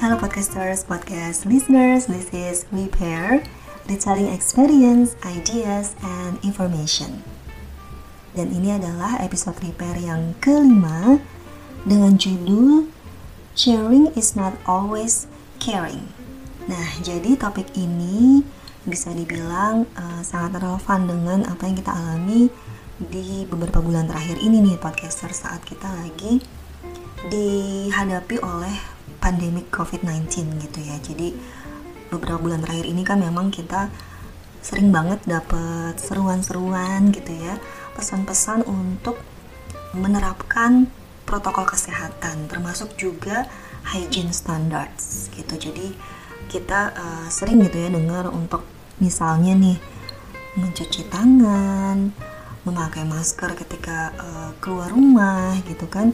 Hello podcasters, podcast listeners, this is Repair, retelling experience, ideas, and information. Dan ini adalah episode Repair yang kelima dengan judul Sharing is not always caring. Nah, jadi topik ini bisa dibilang uh, sangat relevan dengan apa yang kita alami di beberapa bulan terakhir ini nih podcaster saat kita lagi dihadapi oleh pandemik COVID-19 gitu ya. Jadi beberapa bulan terakhir ini kan memang kita sering banget dapat seruan-seruan gitu ya, pesan-pesan untuk menerapkan protokol kesehatan termasuk juga hygiene standards gitu. Jadi kita uh, sering gitu ya dengar untuk misalnya nih mencuci tangan, memakai masker ketika uh, keluar rumah gitu kan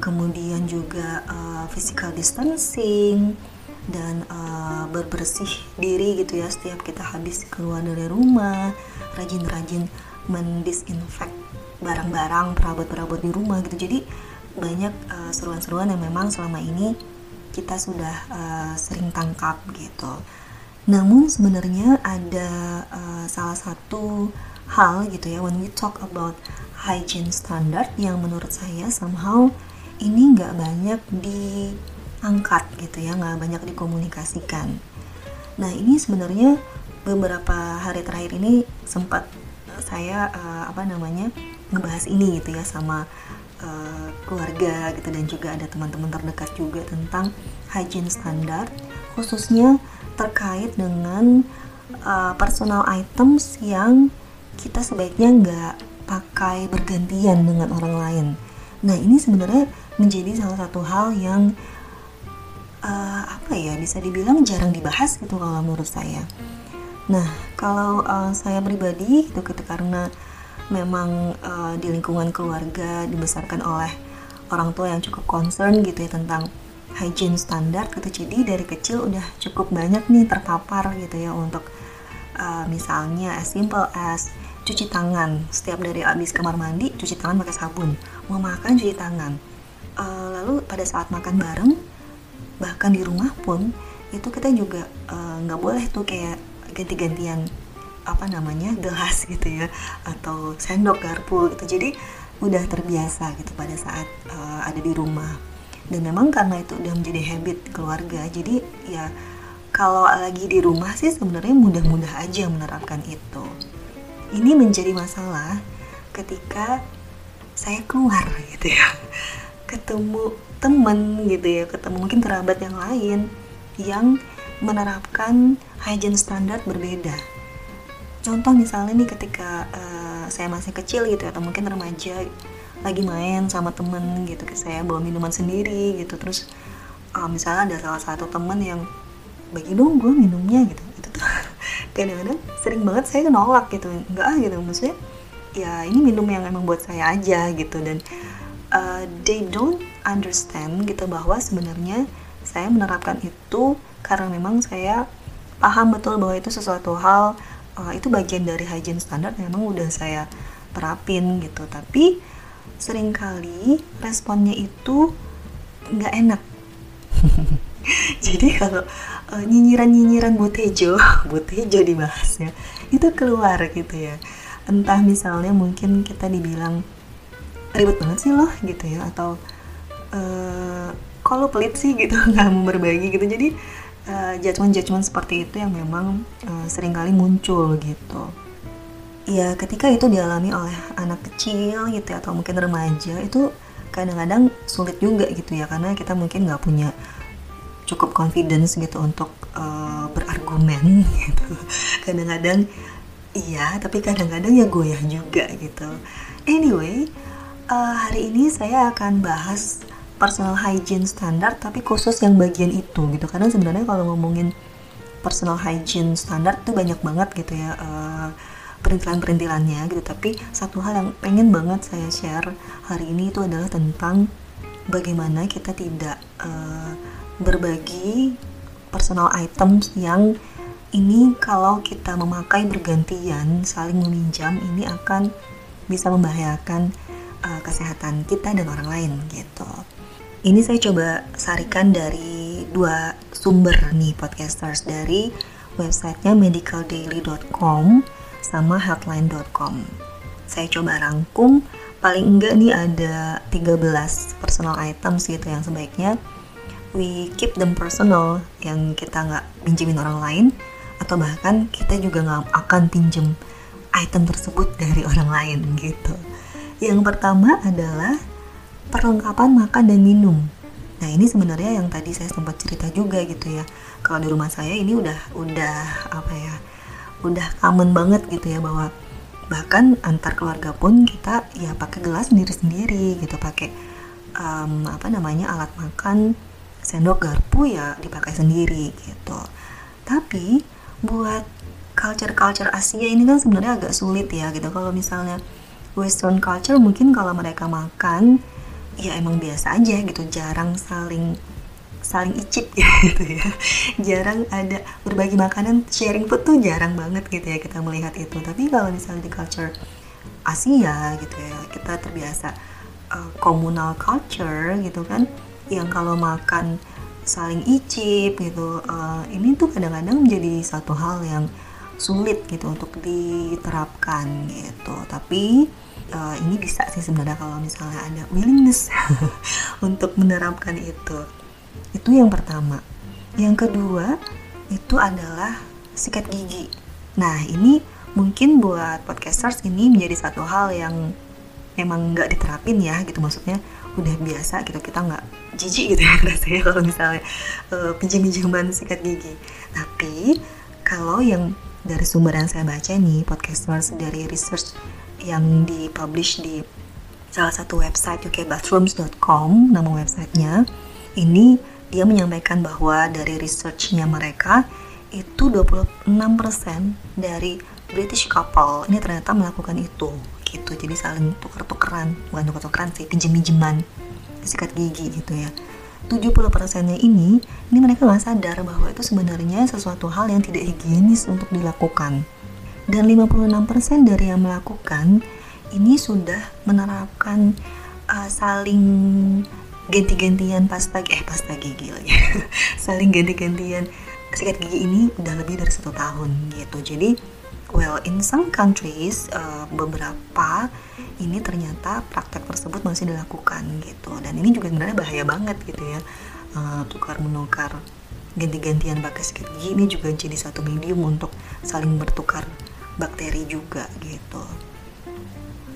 kemudian juga uh, physical distancing dan uh, berbersih diri gitu ya setiap kita habis keluar dari rumah. Rajin-rajin mendisinfect barang-barang perabot-perabot di rumah gitu. Jadi banyak uh, seruan-seruan yang memang selama ini kita sudah uh, sering tangkap gitu. Namun sebenarnya ada uh, salah satu hal gitu ya when we talk about hygiene standard yang menurut saya somehow ini nggak banyak diangkat gitu ya nggak banyak dikomunikasikan nah ini sebenarnya beberapa hari terakhir ini sempat saya uh, apa namanya ngebahas ini gitu ya sama uh, keluarga gitu dan juga ada teman-teman terdekat juga tentang hygiene standar khususnya terkait dengan uh, personal items yang kita sebaiknya nggak pakai bergantian dengan orang lain. Nah ini sebenarnya menjadi salah satu hal yang uh, apa ya bisa dibilang jarang dibahas gitu kalau menurut saya. Nah kalau uh, saya pribadi gitu, gitu karena memang uh, di lingkungan keluarga dibesarkan oleh orang tua yang cukup concern gitu ya tentang hygiene standar gitu jadi dari kecil udah cukup banyak nih terpapar gitu ya untuk uh, misalnya as simple as cuci tangan. Setiap dari habis kamar mandi cuci tangan pakai sabun. Mau makan cuci tangan uh, lalu pada saat makan bareng bahkan di rumah pun itu kita juga eh, nggak uh, boleh tuh kayak ganti-gantian apa namanya gelas gitu ya atau sendok garpu gitu. Jadi udah terbiasa gitu pada saat uh, ada di rumah. Dan memang karena itu udah menjadi habit keluarga jadi ya kalau lagi di rumah sih sebenarnya mudah-mudah aja menerapkan itu. Ini menjadi masalah ketika saya keluar gitu ya ketemu temen gitu ya ketemu mungkin kerabat yang lain yang menerapkan hygiene standar berbeda. Contoh misalnya nih ketika uh, saya masih kecil gitu atau mungkin remaja lagi main sama temen gitu saya bawa minuman sendiri gitu. Terus uh, misalnya ada salah satu temen yang bagi dong gue minumnya gitu. Itu tuh kadang-kadang sering banget saya nolak gitu. Enggak ah gitu maksudnya ya ini minum yang emang buat saya aja gitu. Dan uh, they don't understand gitu bahwa sebenarnya saya menerapkan itu karena memang saya paham betul bahwa itu sesuatu hal uh, itu bagian dari hygiene standar memang udah saya terapin gitu. Tapi sering kali responnya itu nggak enak. Jadi kalau uh, nyinyiran-nyinyiran butejo butejo dibahasnya itu keluar gitu ya. Entah misalnya mungkin kita dibilang ribet banget sih loh gitu ya. Atau uh, kalau pelit sih gitu. Nggak mau berbagi gitu. Jadi uh, judgement-judgement seperti itu yang memang uh, sering kali muncul gitu. Ya ketika itu dialami oleh anak kecil gitu ya, atau mungkin remaja itu kadang-kadang sulit juga gitu ya. Karena kita mungkin nggak punya cukup confidence gitu untuk uh, berargumen gitu. Kadang-kadang iya tapi kadang-kadang ya goyah juga gitu. Anyway uh, hari ini saya akan bahas personal hygiene standar tapi khusus yang bagian itu gitu. Karena sebenarnya kalau ngomongin personal hygiene standar itu banyak banget gitu ya uh, perintilan-perintilannya gitu. Tapi satu hal yang pengen banget saya share hari ini itu adalah tentang bagaimana kita tidak uh, berbagi personal items yang ini kalau kita memakai bergantian saling meminjam ini akan bisa membahayakan uh, kesehatan kita dan orang lain gitu. Ini saya coba sarikan dari dua sumber nih podcasters dari websitenya medicaldaily.com sama headline.com. Saya coba rangkum paling enggak nih ada 13 personal items gitu yang sebaiknya we keep them personal yang kita nggak pinjemin orang lain atau bahkan kita juga nggak akan pinjem item tersebut dari orang lain gitu. Yang pertama adalah perlengkapan makan dan minum. Nah ini sebenarnya yang tadi saya sempat cerita juga gitu ya. Kalau di rumah saya ini udah udah apa ya, udah common banget gitu ya bahwa bahkan antar keluarga pun kita ya pakai gelas sendiri-sendiri gitu pakai um, apa namanya alat makan sendok garpu ya dipakai sendiri gitu tapi buat culture-culture Asia ini kan sebenarnya agak sulit ya gitu kalau misalnya Western culture mungkin kalau mereka makan ya emang biasa aja gitu jarang saling saling icip gitu ya. Jarang ada berbagi makanan sharing food tuh jarang banget gitu ya kita melihat itu. Tapi kalau misalnya di culture Asia gitu ya kita terbiasa uh, culture gitu kan yang kalau makan saling icip gitu uh, ini tuh kadang-kadang menjadi satu hal yang sulit gitu untuk diterapkan gitu. Tapi uh, ini bisa sih sebenarnya kalau misalnya ada willingness untuk menerapkan itu itu yang pertama. Yang kedua itu adalah sikat gigi. Nah ini mungkin buat podcasters ini menjadi satu hal yang memang nggak diterapin ya gitu maksudnya udah biasa gitu kita nggak jijik gitu ya rasanya kalau misalnya uh, pinjam-pinjaman sikat gigi tapi kalau yang dari sumber yang saya baca nih podcasters dari research yang dipublish di salah satu website ukbathrooms.com nama websitenya. Ini dia menyampaikan bahwa dari researchnya mereka itu 26% dari British couple ini ternyata melakukan itu gitu. Jadi saling tuker-tukeran bukan tuker-tukeran sih pinjem-pinjeman sikat gigi gitu ya. 70 persennya ini ini mereka nggak sadar bahwa itu sebenarnya sesuatu hal yang tidak higienis untuk dilakukan dan 56% dari yang melakukan ini sudah menerapkan uh, saling ganti-gantian pasta eh pasta gigi lagi saling ganti-gantian. Sikat gigi ini udah lebih dari satu tahun gitu. Jadi well in some countries uh, beberapa ini ternyata praktek tersebut masih dilakukan gitu. Dan ini juga sebenarnya bahaya banget gitu ya. Uh, tukar menukar ganti-gantian pakai sikat gigi ini juga jadi satu medium untuk saling bertukar bakteri juga gitu.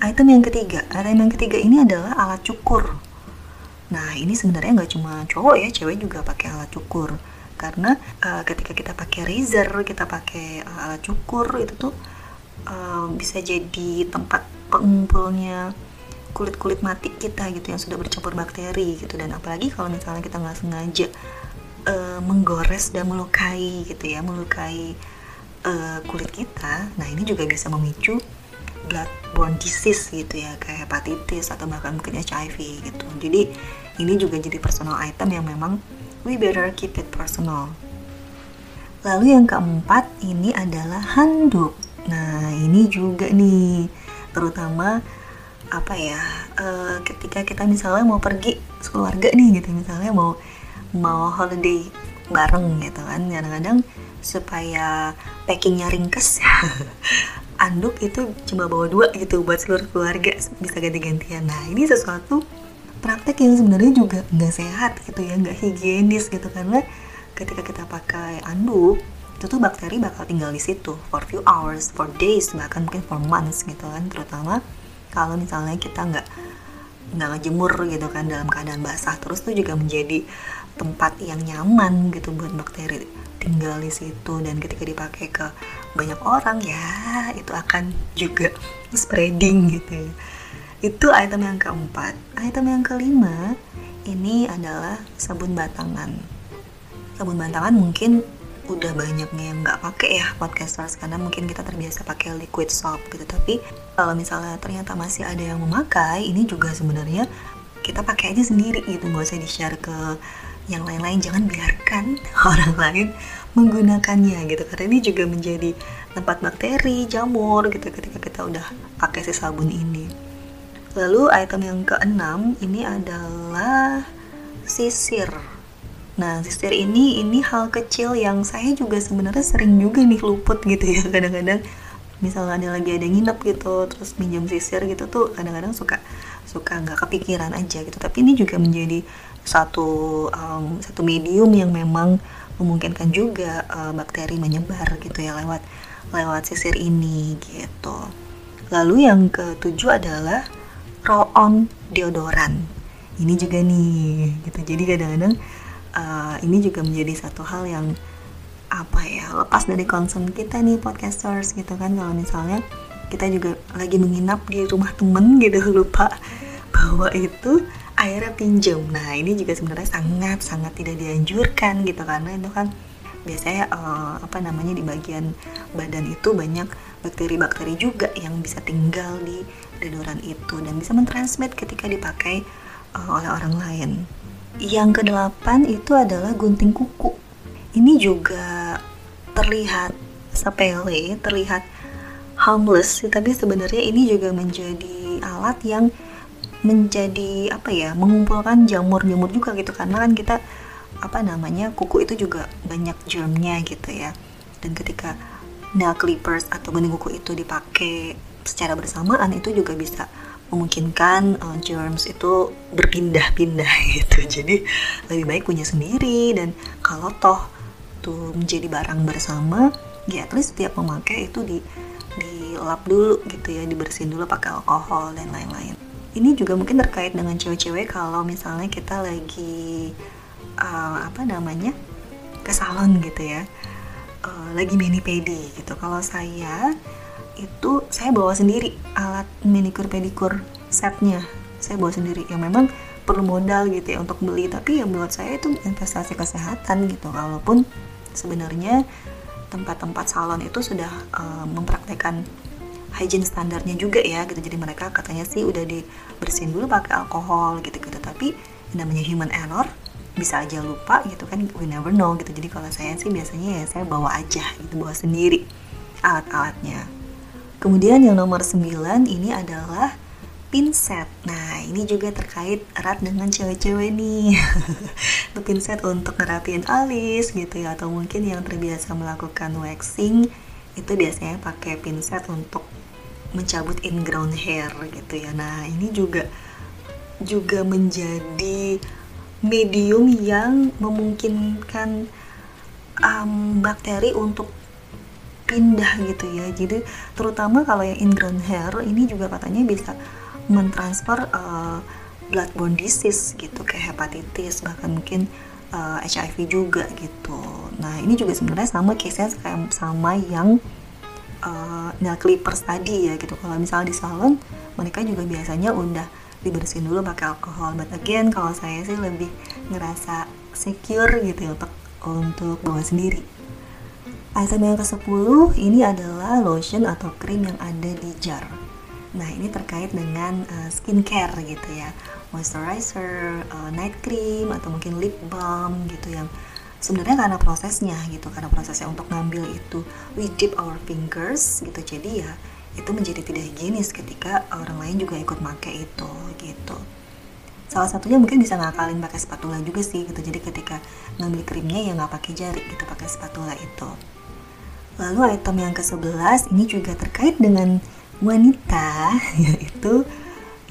Item yang ketiga item yang ketiga ini adalah alat cukur. Nah ini sebenarnya nggak cuma cowok ya, cewek juga pakai alat cukur. Karena uh, ketika kita pakai razor, kita pakai uh, alat cukur itu tuh uh, bisa jadi tempat pengumpulnya kulit-kulit mati kita gitu yang sudah bercampur bakteri gitu. Dan apalagi kalau misalnya kita nggak sengaja uh, menggores dan melukai gitu ya melukai uh, kulit kita nah ini juga bisa memicu bloodborne disease gitu ya kayak hepatitis atau bahkan mungkin HIV gitu. Jadi ini juga jadi personal item yang memang we better keep it personal. Lalu yang keempat ini adalah handuk. Nah ini juga nih terutama apa ya uh, ketika kita misalnya mau pergi sekeluarga nih gitu misalnya mau mau holiday bareng gitu kan. Kadang-kadang supaya packingnya ringkes. Anduk itu cuma bawa dua gitu buat seluruh keluarga bisa ganti-gantian. Nah ini sesuatu praktek yang sebenarnya juga nggak sehat gitu ya nggak higienis gitu. Karena ketika kita pakai anduk itu tuh bakteri bakal tinggal di situ for few hours, for days, bahkan mungkin for months gitu kan. Terutama kalau misalnya kita nggak nggak ngejemur gitu kan dalam keadaan basah terus tuh juga menjadi tempat yang nyaman gitu buat bakteri tinggal di situ. Dan ketika dipakai ke banyak orang ya itu akan juga spreading gitu ya. itu item yang keempat. Item yang kelima ini adalah sabun batangan. Sabun batangan mungkin udah banyaknya yang nggak pakai ya podcasters karena mungkin kita terbiasa pakai liquid soap gitu. Tapi kalau misalnya ternyata masih ada yang memakai ini juga sebenarnya kita pakai aja sendiri gitu nggak usah di share ke yang lain-lain jangan biarkan orang lain menggunakannya gitu. Karena ini juga menjadi tempat bakteri jamur gitu ketika kita udah pakai si sabun ini. Lalu item yang keenam ini adalah sisir. Nah, sisir ini ini hal kecil yang saya juga sebenarnya sering juga nih luput gitu ya. Kadang-kadang misalnya ada lagi ada nginep gitu terus minjem sisir gitu tuh kadang-kadang suka suka nggak kepikiran aja gitu. Tapi ini juga menjadi satu um, satu medium yang memang memungkinkan juga uh, bakteri menyebar gitu ya lewat lewat sisir ini gitu. Lalu yang ketujuh adalah roll on deodoran. Ini juga nih gitu. Jadi kadang-kadang uh, ini juga menjadi satu hal yang apa ya lepas dari concern kita nih podcasters gitu kan. Kalau misalnya kita juga lagi menginap di rumah temen gitu lupa bahwa itu airnya pinjam. Nah ini juga sebenarnya sangat sangat tidak dianjurkan gitu karena itu kan biasanya uh, apa namanya di bagian badan itu banyak bakteri-bakteri juga yang bisa tinggal di deodoran itu dan bisa mentransmit ketika dipakai uh, oleh orang lain. Yang kedelapan itu adalah gunting kuku. Ini juga terlihat sepele, terlihat harmless, tapi sebenarnya ini juga menjadi alat yang menjadi apa ya mengumpulkan jamur-jamur juga gitu. Karena kan kita apa namanya kuku itu juga banyak germnya gitu ya. Dan ketika nail clippers atau gunting kuku itu dipakai secara bersamaan itu juga bisa memungkinkan uh, germs itu berpindah-pindah gitu. Jadi lebih baik punya sendiri. Dan kalau toh tuh menjadi barang bersama ya at least setiap memakai itu di dilap dulu gitu ya dibersihin dulu pakai alkohol dan lain-lain ini juga mungkin terkait dengan cewek-cewek kalau misalnya kita lagi uh, apa namanya ke salon gitu ya. Uh, lagi mani pedi gitu. Kalau saya itu saya bawa sendiri alat manicure pedicure setnya. Saya bawa sendiri. Yang memang perlu modal gitu ya untuk beli. Tapi ya menurut saya itu investasi kesehatan gitu. Walaupun sebenarnya tempat-tempat salon itu sudah uh, mempraktekkan hygiene standarnya juga ya gitu. Jadi mereka katanya sih udah dibersihin dulu pakai alkohol gitu gitu tapi namanya human error bisa aja lupa gitu kan. We never know gitu. Jadi kalau saya sih biasanya ya saya bawa aja gitu. Bawa sendiri alat-alatnya. Kemudian yang nomor 9 ini adalah pinset. Nah, ini juga terkait erat dengan cewek-cewek nih. Itu pinset untuk ngerapiin alis gitu ya. Atau mungkin yang terbiasa melakukan waxing itu biasanya pakai pinset untuk mencabut ingrown hair gitu ya. Nah, ini juga juga menjadi medium yang memungkinkan um, bakteri untuk pindah gitu ya jadi terutama kalau yang ingrown hair ini juga katanya bisa mentransfer uh, bloodborne disease gitu kayak hepatitis bahkan mungkin uh, HIV juga gitu nah ini juga sebenarnya sama case-nya sama yang uh, nail clippers tadi ya gitu kalau misalnya di salon mereka juga biasanya udah dibersihin dulu pakai alkohol but again kalau saya sih lebih ngerasa secure gitu ya untuk untuk bawa sendiri Item yang ke-10 ini adalah lotion atau krim yang ada di jar. Nah, ini terkait dengan uh, skincare gitu ya. Moisturizer, uh, night cream atau mungkin lip balm gitu yang sebenarnya karena prosesnya gitu, karena prosesnya untuk ngambil itu we dip our fingers gitu. Jadi ya itu menjadi tidak higienis ketika orang lain juga ikut pakai itu gitu. Salah satunya mungkin bisa ngakalin pakai spatula juga sih gitu. Jadi ketika ngambil krimnya ya nggak pakai jari gitu, pakai spatula itu. Lalu item yang ke-11 ini juga terkait dengan wanita yaitu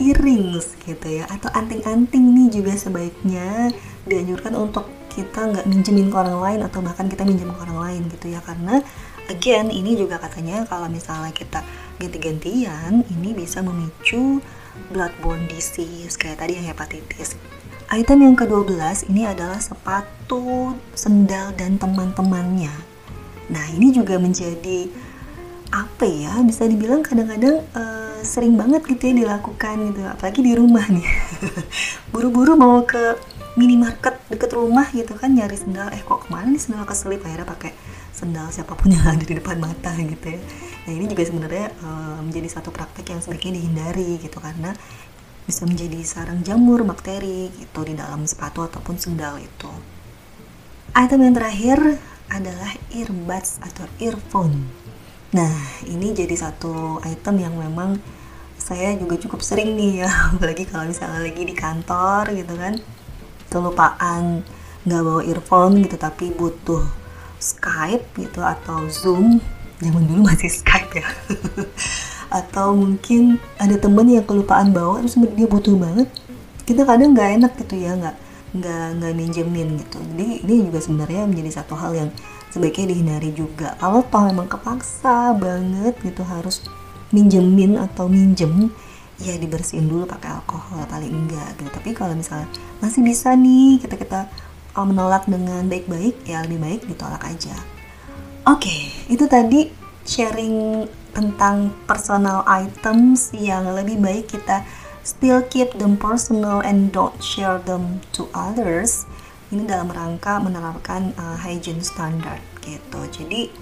earrings gitu ya atau anting-anting nih juga sebaiknya dianjurkan untuk kita nggak minjemin ke orang lain atau bahkan kita minjem ke orang lain gitu ya. Karena again ini juga katanya kalau misalnya kita ganti-gantian ini bisa memicu bloodborne disease kayak tadi yang hepatitis. Item yang ke-12 ini adalah sepatu, sendal, dan teman-temannya. Nah ini juga menjadi apa ya bisa dibilang kadang-kadang uh, sering banget gitu ya dilakukan gitu apalagi di rumah nih. Buru-buru mau ke minimarket deket rumah gitu kan nyari sendal. Eh kok ke mana nih sendal keselip? Akhirnya pakai sendal siapa pun yang ada di depan mata gitu ya. Nah ini juga sebenarnya uh, menjadi satu praktek yang sebaiknya dihindari gitu karena bisa menjadi sarang jamur bakteri gitu di dalam sepatu ataupun sendal itu. Item yang terakhir adalah earbuds atau earphone. Nah, ini jadi satu item yang memang saya juga cukup sering nih ya, apalagi kalau misalnya lagi di kantor gitu kan, kelupaan nggak bawa earphone gitu tapi butuh Skype gitu atau Zoom. Zaman dulu masih Skype ya. Atau mungkin ada temen yang kelupaan bawa terus dia butuh banget. Kita kadang nggak enak gitu ya nggak nggak nggak minjemin gitu. Jadi ini juga sebenarnya menjadi satu hal yang sebaiknya dihindari juga. Kalau toh memang kepaksa banget gitu harus minjemin atau minjem ya dibersihin dulu pakai alkohol paling enggak gitu. Tapi kalau misalnya masih bisa nih kita kita uh, menolak dengan baik-baik ya lebih baik ditolak aja. Oke okay, itu tadi sharing tentang personal items yang lebih baik kita still keep them personal and don't share them to others. Ini dalam rangka menerapkan uh, hygiene standard gitu. Jadi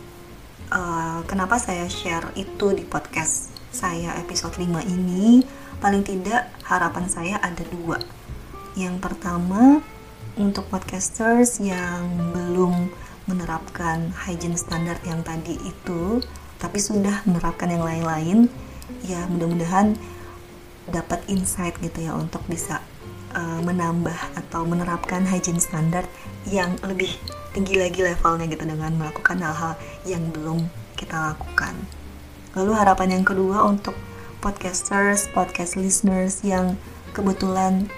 uh, kenapa saya share itu di podcast saya episode 5 ini paling tidak harapan saya ada dua yang pertama untuk podcasters yang belum menerapkan hygiene standard yang tadi itu tapi sudah menerapkan yang lain-lain ya mudah-mudahan dapat insight gitu ya untuk bisa uh, menambah atau menerapkan hygiene standard yang lebih tinggi lagi levelnya gitu dengan melakukan hal-hal yang belum kita lakukan. Lalu harapan yang kedua untuk podcasters, podcast listeners yang kebetulan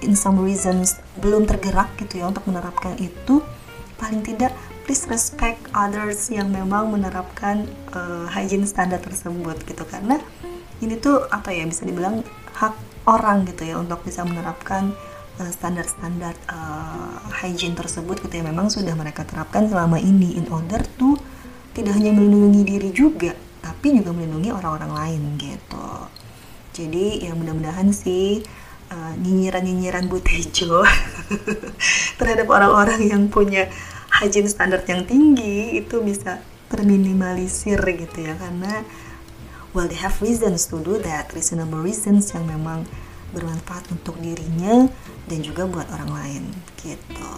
in some reasons belum tergerak gitu ya untuk menerapkan itu paling tidak please respect others yang memang menerapkan uh, hygiene standar tersebut gitu. Karena ini tuh apa ya bisa dibilang hak orang gitu ya untuk bisa menerapkan uh, standar-standar uh, hygiene tersebut gitu ya. Memang sudah mereka terapkan selama ini in order to tidak hanya melindungi diri juga tapi juga melindungi orang-orang lain gitu. Jadi ya mudah-mudahan sih uh, nyinyiran-nyinyiran Butejo terhadap orang-orang yang punya hygiene standar yang tinggi itu bisa terminimalisir gitu ya. Karena well they have reasons to do that reasonable reasons yang memang bermanfaat untuk dirinya dan juga buat orang lain gitu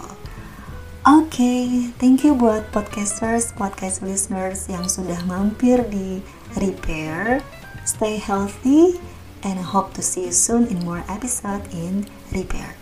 okay, thank you buat podcasters podcast listeners yang sudah mampir di repair. Stay healthy and I hope to see you soon in more episode in repair